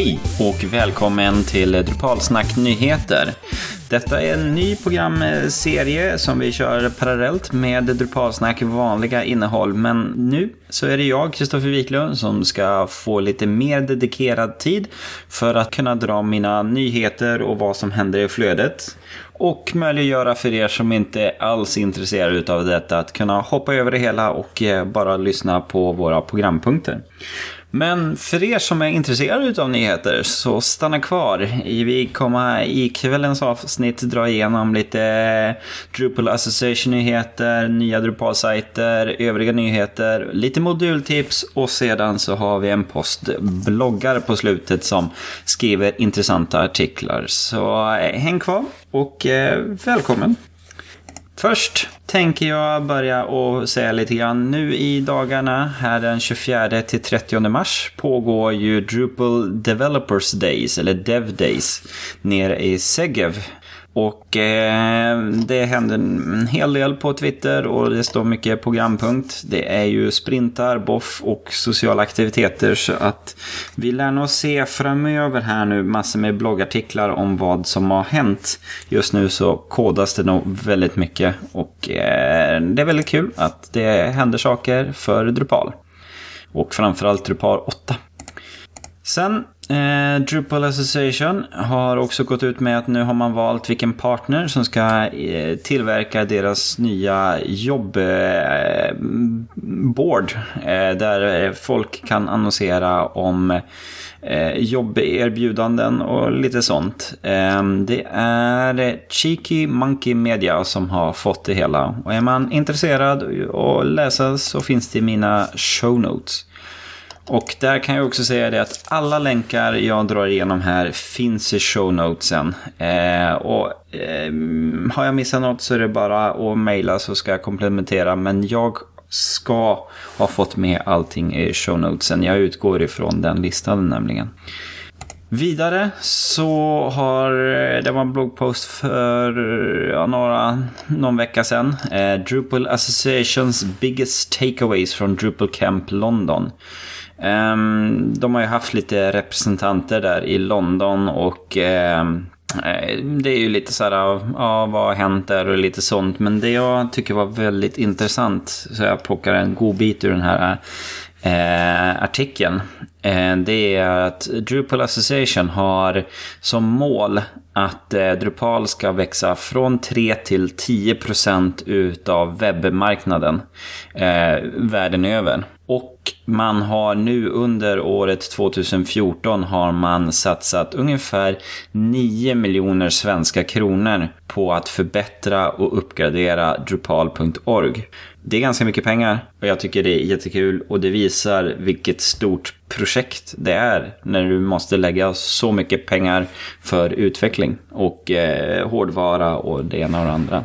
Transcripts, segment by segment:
Hej och välkommen till Drupalsnack Nyheter. Detta är en ny programserie som vi kör parallellt med Drupalsnack vanliga innehåll. Men nu så är det jag, Kristoffer Wiklund, som ska få lite mer dedikerad tid för att kunna dra mina nyheter och vad som händer i flödet. Och möjliggöra för er som inte alls är intresserade av detta att kunna hoppa över det hela och eh, bara lyssna på våra programpunkter. Men för er som är intresserade av nyheter så stanna kvar. Vi kommer i kvällens avsnitt dra igenom lite eh, Drupal Association-nyheter, nya Drupal-sajter, övriga nyheter, lite modultips och sedan så har vi en postbloggare på slutet som skriver intressanta artiklar. Så eh, häng kvar och eh, välkommen! Först tänker jag börja och säga lite grann. Nu i dagarna, här den 24 till 30 mars, pågår ju Drupal Developers Days, eller Dev Days, nere i Segev och eh, det händer en hel del på Twitter och det står mycket programpunkt. Det är ju sprintar, boff och sociala aktiviteter så att vi lär nog se framöver här nu massor med bloggartiklar om vad som har hänt. Just nu så kodas det nog väldigt mycket och eh, det är väldigt kul att det händer saker för Drupal. Och framförallt Drupal 8. Sen Eh, Drupal Association har också gått ut med att nu har man valt vilken partner som ska eh, tillverka deras nya jobbboard. Eh, eh, där folk kan annonsera om eh, jobberbjudanden och lite sånt. Eh, det är Cheeky Monkey Media som har fått det hela. Och är man intresserad att läsa så finns det i mina show notes. Och där kan jag också säga det att alla länkar jag drar igenom här finns i show notesen. Eh, och eh, har jag missat något så är det bara att mejla så ska jag komplementera. Men jag ska ha fått med allting i show notesen. Jag utgår ifrån den listan nämligen. Vidare så har eh, det var en bloggpost för ja, några, någon vecka sedan. Eh, Drupal Associations biggest takeaways från Drupal Camp London. Um, de har ju haft lite representanter där i London och um, det är ju lite så här, ja vad har hänt där och lite sånt. Men det jag tycker var väldigt intressant, så jag plockar en god bit ur den här eh, artikeln. Eh, det är att Drupal Association har som mål att eh, Drupal ska växa från 3 till 10 procent utav webbmarknaden eh, världen över. Och man har nu under året 2014 har man satsat ungefär 9 miljoner svenska kronor på att förbättra och uppgradera Drupal.org. Det är ganska mycket pengar och jag tycker det är jättekul och det visar vilket stort projekt det är när du måste lägga så mycket pengar för utveckling och eh, hårdvara och det ena och det andra.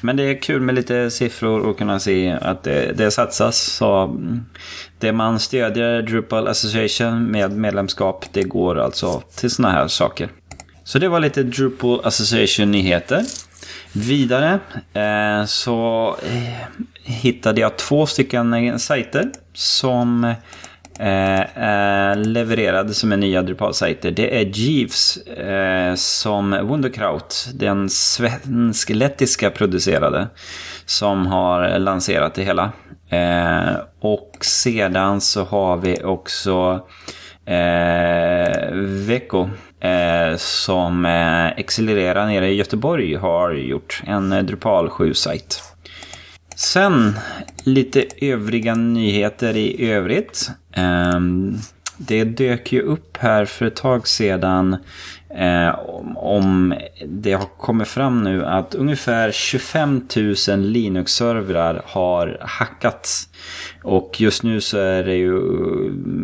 Men det är kul med lite siffror och kunna se att det, det satsas. Så mm, det man stödjer Drupal Association med medlemskap det går alltså till sådana här saker. Så det var lite Drupal Association-nyheter. Vidare eh, så eh, hittade jag två stycken sajter som eh, levererade som är nya Drupal-sajter. Det är Jeeves eh, som Wunderkraut, den svensk-lettiska producerade, som har lanserat det hela. Eh, och sedan så har vi också eh, Veko eh, som eh, Accelerera nere i Göteborg har gjort en eh, Drupal 7-sajt. Sen lite övriga nyheter i övrigt. Ehm, det dök ju upp här för ett tag sedan eh, om det har kommit fram nu att ungefär 25 000 Linux-servrar har hackats. Och just nu så är det ju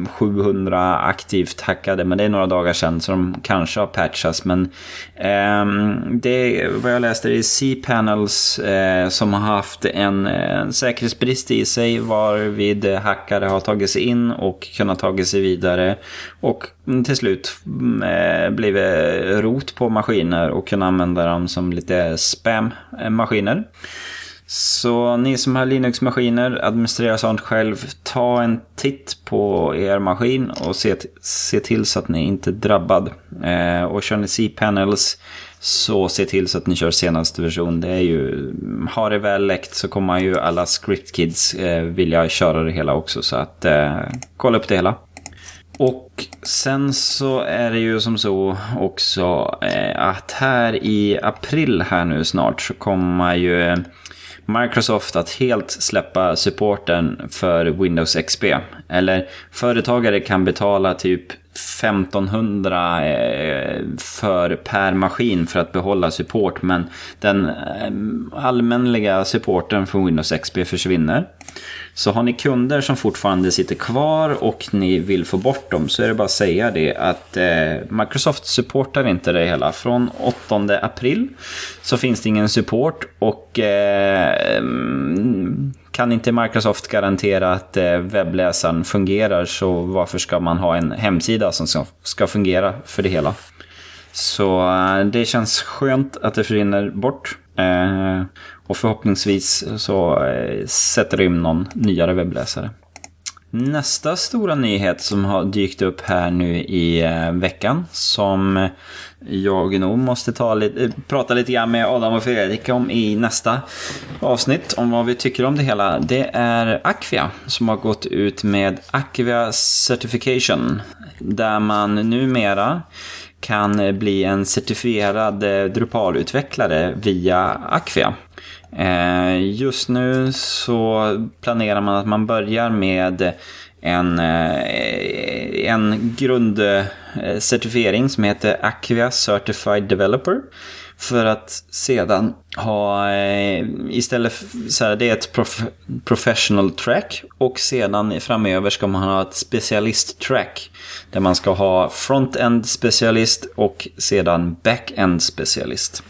700 aktivt hackade, men det är några dagar sedan så de kanske har patchats. Men eh, det vad jag läste i C-panels eh, som har haft en, en säkerhetsbrist i sig varvid hackare har tagit sig in och kunnat tagit sig vidare. Och till slut mm, eh, blivit Eh, rot på maskiner och kunna använda dem som lite spam-maskiner. Så ni som har Linux-maskiner, administrerar sånt själv, ta en titt på er maskin och se, se till så att ni inte är drabbad. Eh, och kör ni C-panels så se till så att ni kör senaste version. Det är ju, har det väl läckt så kommer ju alla script-kids eh, vilja köra det hela också. Så att eh, kolla upp det hela. Och sen så är det ju som så också eh, att här i april här nu snart så kommer ju Microsoft att helt släppa supporten för Windows XP. Eller företagare kan betala typ 1500 eh, för per maskin för att behålla support. Men den eh, allmänliga supporten för Windows XP försvinner. Så har ni kunder som fortfarande sitter kvar och ni vill få bort dem så är det bara att säga det att eh, Microsoft supportar inte det hela. Från 8 april så finns det ingen support och eh, mm, kan inte Microsoft garantera att eh, webbläsaren fungerar så varför ska man ha en hemsida som ska, ska fungera för det hela? Så eh, det känns skönt att det försvinner bort. Eh, och förhoppningsvis så eh, sätter det in någon nyare webbläsare. Nästa stora nyhet som har dykt upp här nu i veckan som jag nog måste ta lite, prata lite grann med Adam och Fredrik om i nästa avsnitt om vad vi tycker om det hela. Det är Aquia som har gått ut med Aquia Certification där man numera kan eh, bli en certifierad eh, Drupal-utvecklare via Acquia. Eh, just nu så planerar man att man börjar med en, en grundcertifiering som heter Acquia Certified Developer. För att sedan ha, eh, istället för, så här, det är ett prof, professional track och sedan framöver ska man ha ett specialist track. Där man ska ha front-end specialist och sedan back-end specialist.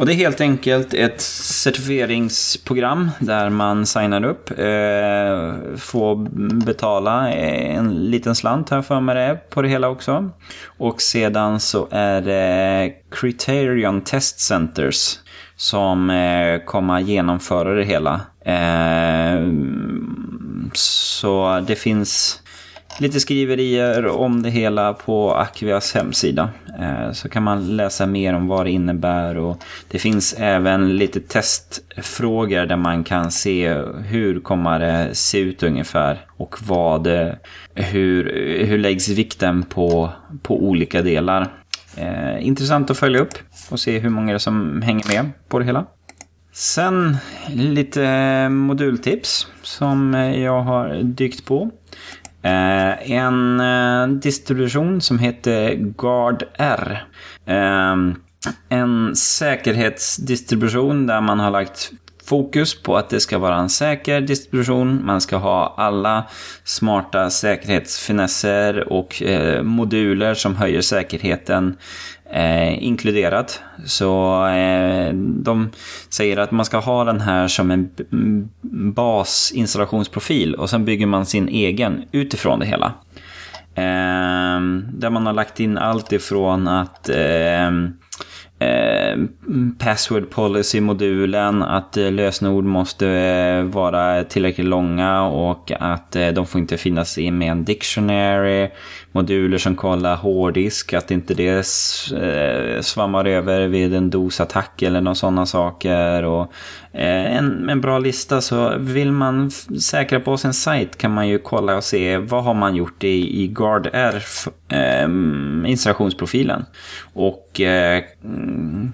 Och det är helt enkelt ett certifieringsprogram där man signar upp, eh, får betala eh, en liten slant här för mig det på det hela också. Och sedan så är det Criterion Test Centers som eh, kommer genomföra det hela. Eh, så det finns lite skriverier om det hela på Akvias hemsida. Eh, så kan man läsa mer om vad det innebär och det finns även lite testfrågor där man kan se hur kommer det se ut ungefär och vad, eh, hur, hur läggs vikten på, på olika delar. Eh, intressant att följa upp och se hur många som hänger med på det hela. Sen lite modultips som jag har dykt på. Eh, en eh, distribution som heter GuardR. R. Eh, en säkerhetsdistribution där man har lagt fokus på att det ska vara en säker distribution. Man ska ha alla smarta säkerhetsfinesser och eh, moduler som höjer säkerheten eh, inkluderat. Så eh, de säger att man ska ha den här som en mm, basinstallationsprofil och sen bygger man sin egen utifrån det hela. Eh, där man har lagt in allt ifrån att eh, eh, password policy-modulen, att eh, lösenord måste eh, vara tillräckligt långa och att eh, de får inte finnas i med en dictionary. Moduler som kollar hårddisk, att inte det eh, svammar över vid en dosattack eller några sådana saker. Och eh, en, en bra lista så vill man säkra på sin sajt kan man ju kolla och se vad har man gjort i, i GuardR ehm, installationsprofilen. Och eh,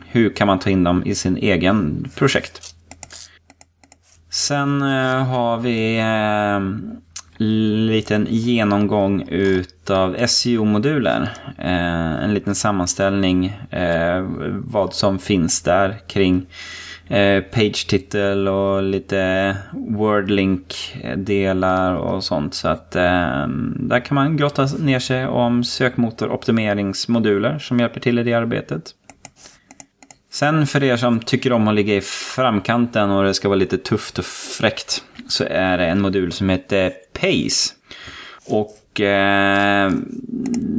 hur kan man ta in dem i sin egen projekt. Sen har vi ehm, liten genomgång utav SEO-moduler. Eh, en liten sammanställning eh, vad som finns där kring eh, page-titel och lite wordlink-delar och sånt. Så att eh, där kan man grotta ner sig om sökmotoroptimeringsmoduler som hjälper till i det arbetet. Sen för er som tycker om att ligga i framkanten och det ska vara lite tufft och fräckt så är det en modul som heter Pace. Och eh,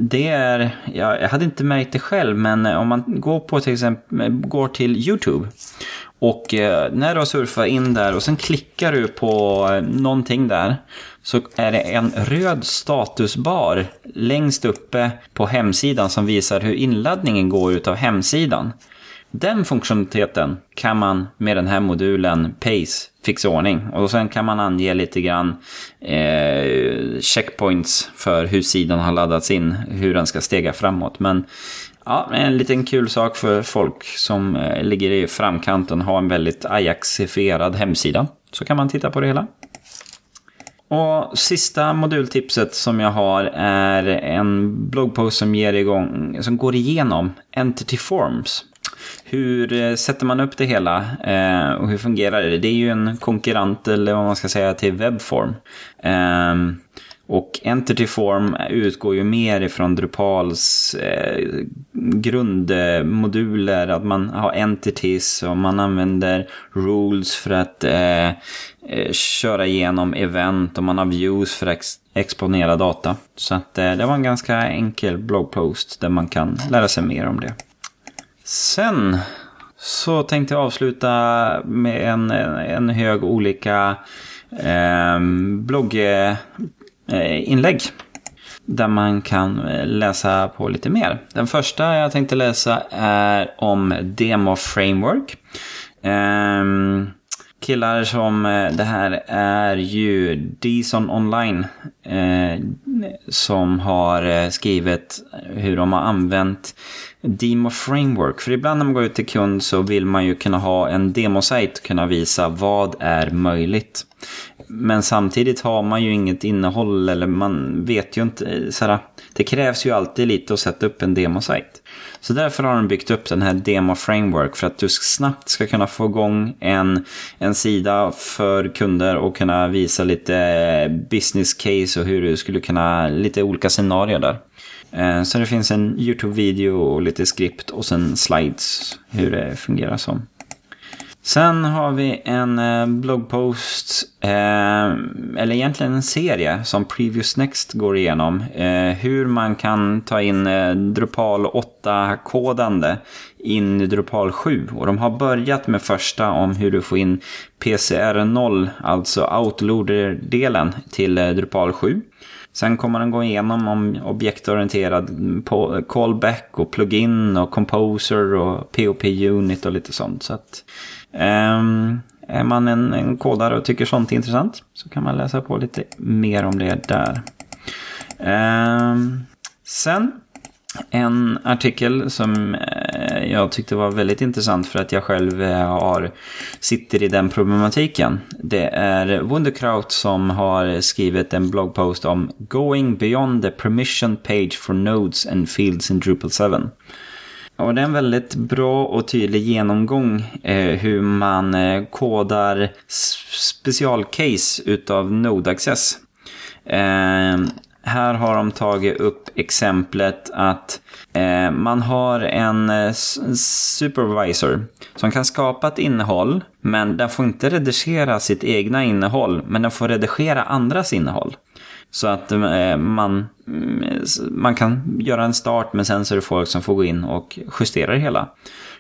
det är, ja, jag hade inte märkt det själv, men om man går på till exempel, går till YouTube Och eh, när du har surfat in där och sen klickar du på eh, någonting där så är det en röd statusbar längst uppe på hemsidan som visar hur inladdningen går utav hemsidan. Den funktionaliteten kan man med den här modulen Pace fixa ordning. Och sen kan man ange lite grann eh, checkpoints för hur sidan har laddats in, hur den ska stega framåt. Men ja, en liten kul sak för folk som eh, ligger i framkanten har en väldigt Ajaxifierad hemsida. Så kan man titta på det hela. Och sista modultipset som jag har är en bloggpost som, ger igång, som går igenom Entity Forms. Hur eh, sätter man upp det hela eh, och hur fungerar det? Det är ju en konkurrent eller vad man ska säga till Webform. Eh, och Entity Form utgår ju mer ifrån Drupals eh, grundmoduler, att man har entities och man använder rules för att eh, eh, köra igenom event och man har views för att ex exponera data. Så att, eh, det var en ganska enkel bloggpost där man kan lära sig mer om det. Sen så tänkte jag avsluta med en, en hög olika ehm, eh, blogginlägg. Där man kan eh, läsa på lite mer. Den första jag tänkte läsa är om Demo Framework. Eh, killar som, eh, det här är ju Dison Online eh, som har eh, skrivit hur de har använt Demo Framework. För ibland när man går ut till kund så vill man ju kunna ha en demosajt och kunna visa vad är möjligt. Men samtidigt har man ju inget innehåll eller man vet ju inte. Eh, Såhär, det krävs ju alltid lite att sätta upp en demosajt. Så därför har de byggt upp den här Demo Framework för att du snabbt ska kunna få igång en, en sida för kunder och kunna visa lite eh, business case och hur du skulle kunna, lite olika scenarier där. Eh, så det finns en YouTube-video och lite skript och sen slides hur det fungerar som. Sen har vi en eh, bloggpost, eh, eller egentligen en serie som Previous Next går igenom. Eh, hur man kan ta in eh, Drupal 8-kodande in i Drupal 7. Och de har börjat med första om hur du får in PCR0, alltså outloader-delen till Drupal 7. Sen kommer den gå igenom om objektorienterad callback och plugin och composer och POP-unit och lite sånt. Så att, um, är man en, en kodare och tycker sånt är intressant så kan man läsa på lite mer om det där. Um, sen en artikel som eh, jag tyckte var väldigt intressant för att jag själv eh, har, sitter i den problematiken. Det är Wunderkraut som har skrivit en bloggpost om Going beyond the permission page for nodes and fields in Drupal 7. Och det är en väldigt bra och tydlig genomgång eh, hur man eh, kodar specialcase utav Node Access. Eh, här har de tagit upp exemplet att eh, man har en eh, supervisor som kan skapa ett innehåll men den får inte redigera sitt egna innehåll men den får redigera andras innehåll. Så att eh, man, mm, man kan göra en start men sen så är det folk som får gå in och justera det hela.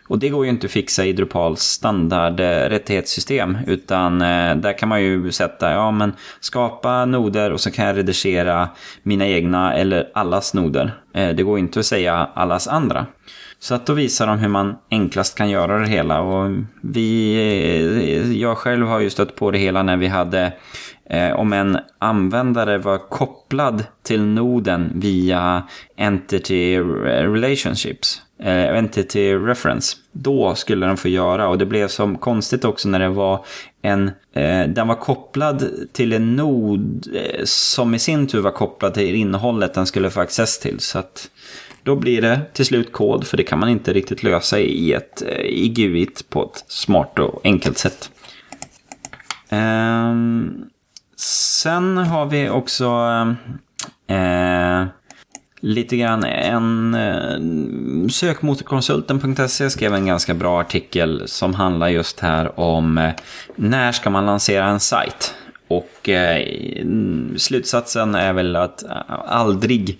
Och det går ju inte att fixa i Drupals standardrättighetssystem. Eh, utan eh, där kan man ju sätta, ja men skapa noder och så kan jag redigera mina egna eller allas noder. Det går inte att säga allas andra. Så att då visar de hur man enklast kan göra det hela. Och vi, eh, jag själv har ju stött på det hela när vi hade Eh, om en användare var kopplad till noden via Entity Relationships, eh, Entity Reference, då skulle den få göra. Och det blev som konstigt också när det var en, eh, den var kopplad till en nod eh, som i sin tur var kopplad till innehållet den skulle få access till. Så att då blir det till slut kod, för det kan man inte riktigt lösa i, ett, eh, i GUIT på ett smart och enkelt sätt. Um, Sen har vi också uh, lite grann en eh, Uh, sökmotorkonsulten.se skrev en ganska bra artikel som handlar just här om uh, när ska man lansera en sajt. Och eh, slutsatsen är väl att aldrig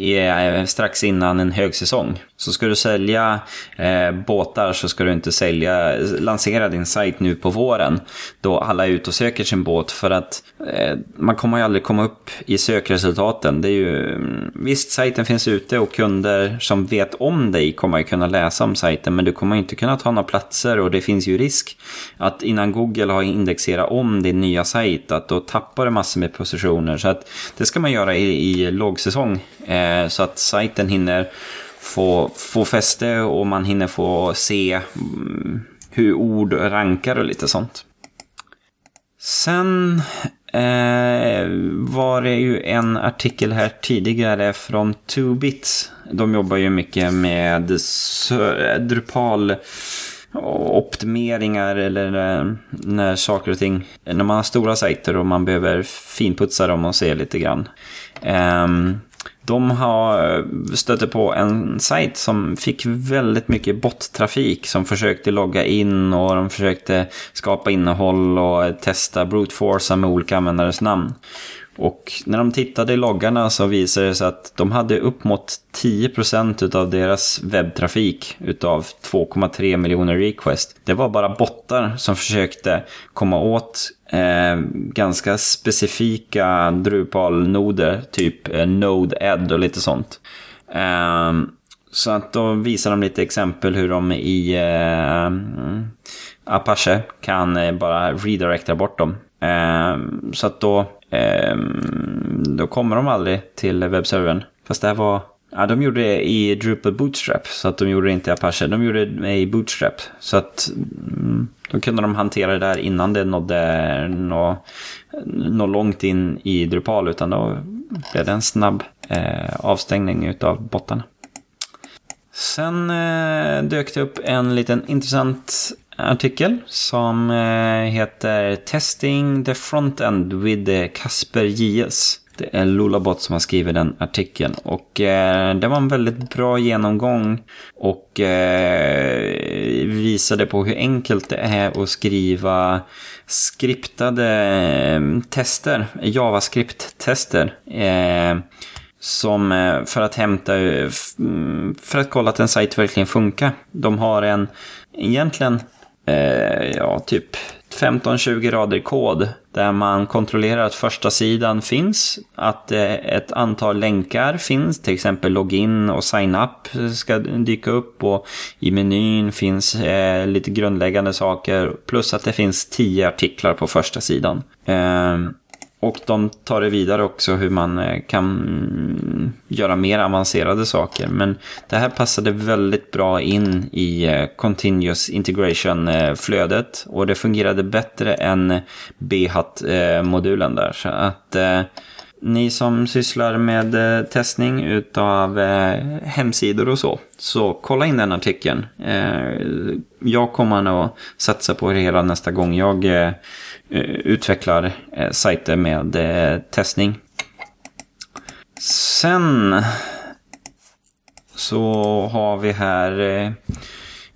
Eh, strax innan en högsäsong. Så ska du sälja eh, båtar så ska du inte sälja, lansera din sajt nu på våren. Då alla är ute och söker sin båt för att eh, man kommer ju aldrig komma upp i sökresultaten. Det är ju, mm, visst, sajten finns ute och kunder som vet om dig kommer ju kunna läsa om sajten. Men du kommer inte kunna ta några platser och det finns ju risk att innan Google har indexerat om din nya sajt att då tappar du massor med positioner. Så att det ska man göra i, i lågsäsong eh, så att sajten hinner få, få fäste och man hinner få se mm, hur ord rankar och lite sånt. Sen eh, var det ju en artikel här tidigare från 2bits. De jobbar ju mycket med Drupal optimeringar eller eh, när saker och ting, när man har stora sajter och man behöver finputsa dem och se lite grann. Um, de har eh, stött på en sajt som fick väldigt mycket bottrafik som försökte logga in och de försökte skapa innehåll och testa brute force med olika användares namn. Och när de tittade i loggarna så visade det sig att de hade upp mot 10% av deras webbtrafik utav 2,3 miljoner request. Det var bara bottar som försökte komma åt eh, ganska specifika Drupal-noder, typ eh, Node-Ed och lite sånt. Eh, så att då visar de lite exempel hur de i eh, Apache kan eh, bara redirecta bort dem. Ehm, så att då ehm, då kommer de aldrig till webbservern. Fast det här var... Ja, de gjorde det i Drupal Bootstrap. Så att de gjorde det inte i Apache. De gjorde det i Bootstrap. Så att mm, då kunde de hantera det där innan det nådde nå, nå långt in i Drupal. Utan då blev det en snabb eh, avstängning av bottarna. Sen eh, dök det upp en liten intressant artikel som eh, heter Testing the Frontend with eh, Casper JS. Det är LulaBot som har skrivit den artikeln. Och eh, det var en väldigt bra genomgång. Och eh, visade på hur enkelt det är att skriva skriptade eh, tester. JavaScript-tester. Eh, som eh, för att hämta, eh, mm, för att kolla att en sajt verkligen funkar. De har en, egentligen eh, ja, typ 15-20 rader kod där man kontrollerar att första sidan finns, att eh, ett antal länkar finns, till exempel login och sign up ska dyka upp och i menyn finns eh, lite grundläggande saker plus att det finns 10 artiklar på första sidan. Eh, och de tar det vidare också hur man eh, kan göra mer avancerade saker. Men det här passade väldigt bra in i eh, Continuous Integration-flödet. Eh, och det fungerade bättre än BHAT-modulen där. Så att eh, ni som sysslar med testning utav hemsidor och så, så kolla in den artikeln. jag kommer nog satsa på det hela nästa gång jag Eh, Eh, utvecklar eh, sajter med eh, testning. Sen så har vi här eh,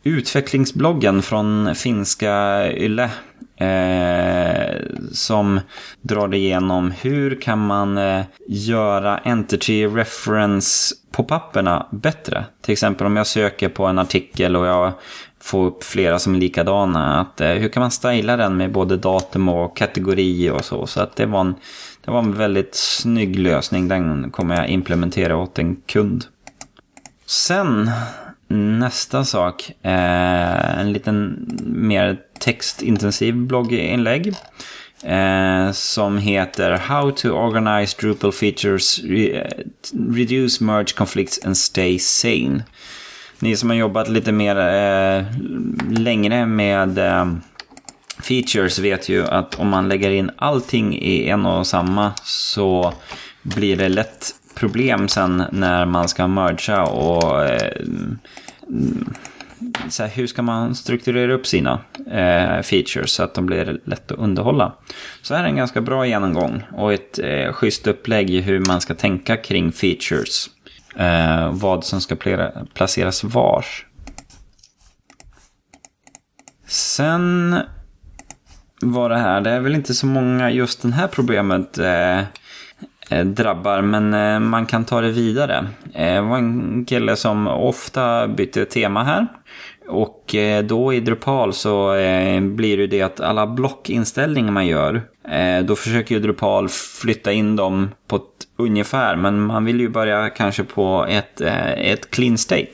utvecklingsbloggen från finska Yle. Eh, som drar igenom hur kan man göra entity reference på papperna bättre. Till exempel om jag söker på en artikel och jag få upp flera som är likadana. Att, eh, hur kan man styla den med både datum och kategori och så. Så att det var en, det var en väldigt snygg lösning. Den kommer jag implementera åt en kund. Sen nästa sak. Eh, en liten mer textintensiv blogginlägg. Eh, som heter How to organize Drupal features, re reduce merge conflicts and stay sane ni som har jobbat lite mer eh, längre med eh, features vet ju att om man lägger in allting i en och samma så blir det lätt problem sen när man ska mergea och eh, så här, hur ska man strukturera upp sina eh, features så att de blir lätt att underhålla. Så här är en ganska bra genomgång och ett eh, schysst upplägg i hur man ska tänka kring features eh, vad som ska placeras var. Sen var det här, det är väl inte så många just det här problemet eh, eh, drabbar, men eh, man kan ta det vidare. Eh, det var en kille som ofta bytte tema här. Och eh, då i Drupal så blir det det att alla blockinställningar man gör, då försöker ju Drupal flytta in dem på ett ungefär, men man vill ju börja kanske på ett, eh, ett clean state.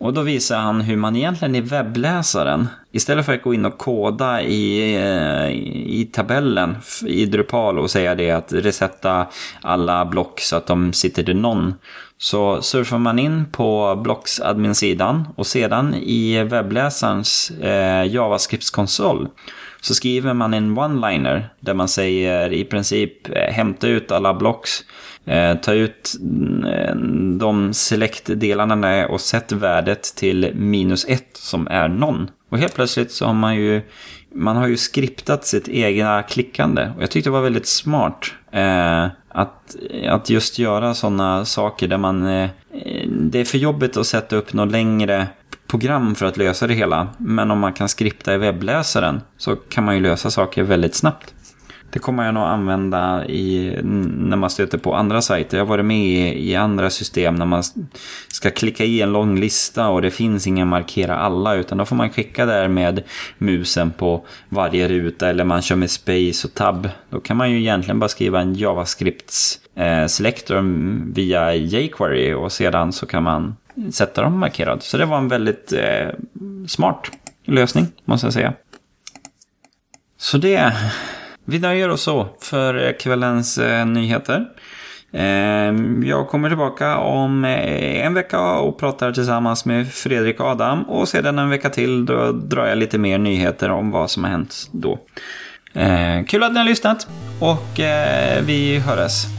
Och då visar han hur man egentligen i webbläsaren, istället för att gå in och koda i, eh, i tabellen i Drupal och säga det att resetta alla block så att de sitter till någon. Så surfar man in på Blocks admin-sidan och sedan i webbläsarens eh, JavaScript-konsol så skriver man en one-liner där man säger i princip eh, hämta ut alla blocks Eh, ta ut mm, eh, de select-delarna och sätt värdet till minus ett som är någon. Och helt plötsligt så har man ju, man har ju skriptat sitt egna klickande. Och jag tyckte det var väldigt smart. Eh, att, att just göra sådana saker där man... Eh, eh, det är för jobbigt att sätta upp något längre program för att lösa det hela. Men om man kan skripta i webbläsaren så kan man ju lösa saker väldigt snabbt. Det kommer jag nog använda i, när man stöter på andra sajter. Jag har varit med i, i andra system när man ska klicka i en lång lista och det finns ingen markera alla utan då får man klicka där med musen på varje ruta eller man kör med space och tab. Då kan man ju egentligen bara skriva en JavaScript eh, selector via jQuery och sedan så kan man sätta dem markerade. Så det var en väldigt eh, smart lösning måste jag säga. Så det vi nöjer oss så för eh, kvällens eh, nyheter. Eh, jag kommer tillbaka om eh, en vecka och pratar tillsammans med Fredrik och Adam. Och sedan en vecka till då drar jag lite mer nyheter om vad som har hänt då. Eh, kul att ni har lyssnat och eh, vi hörs.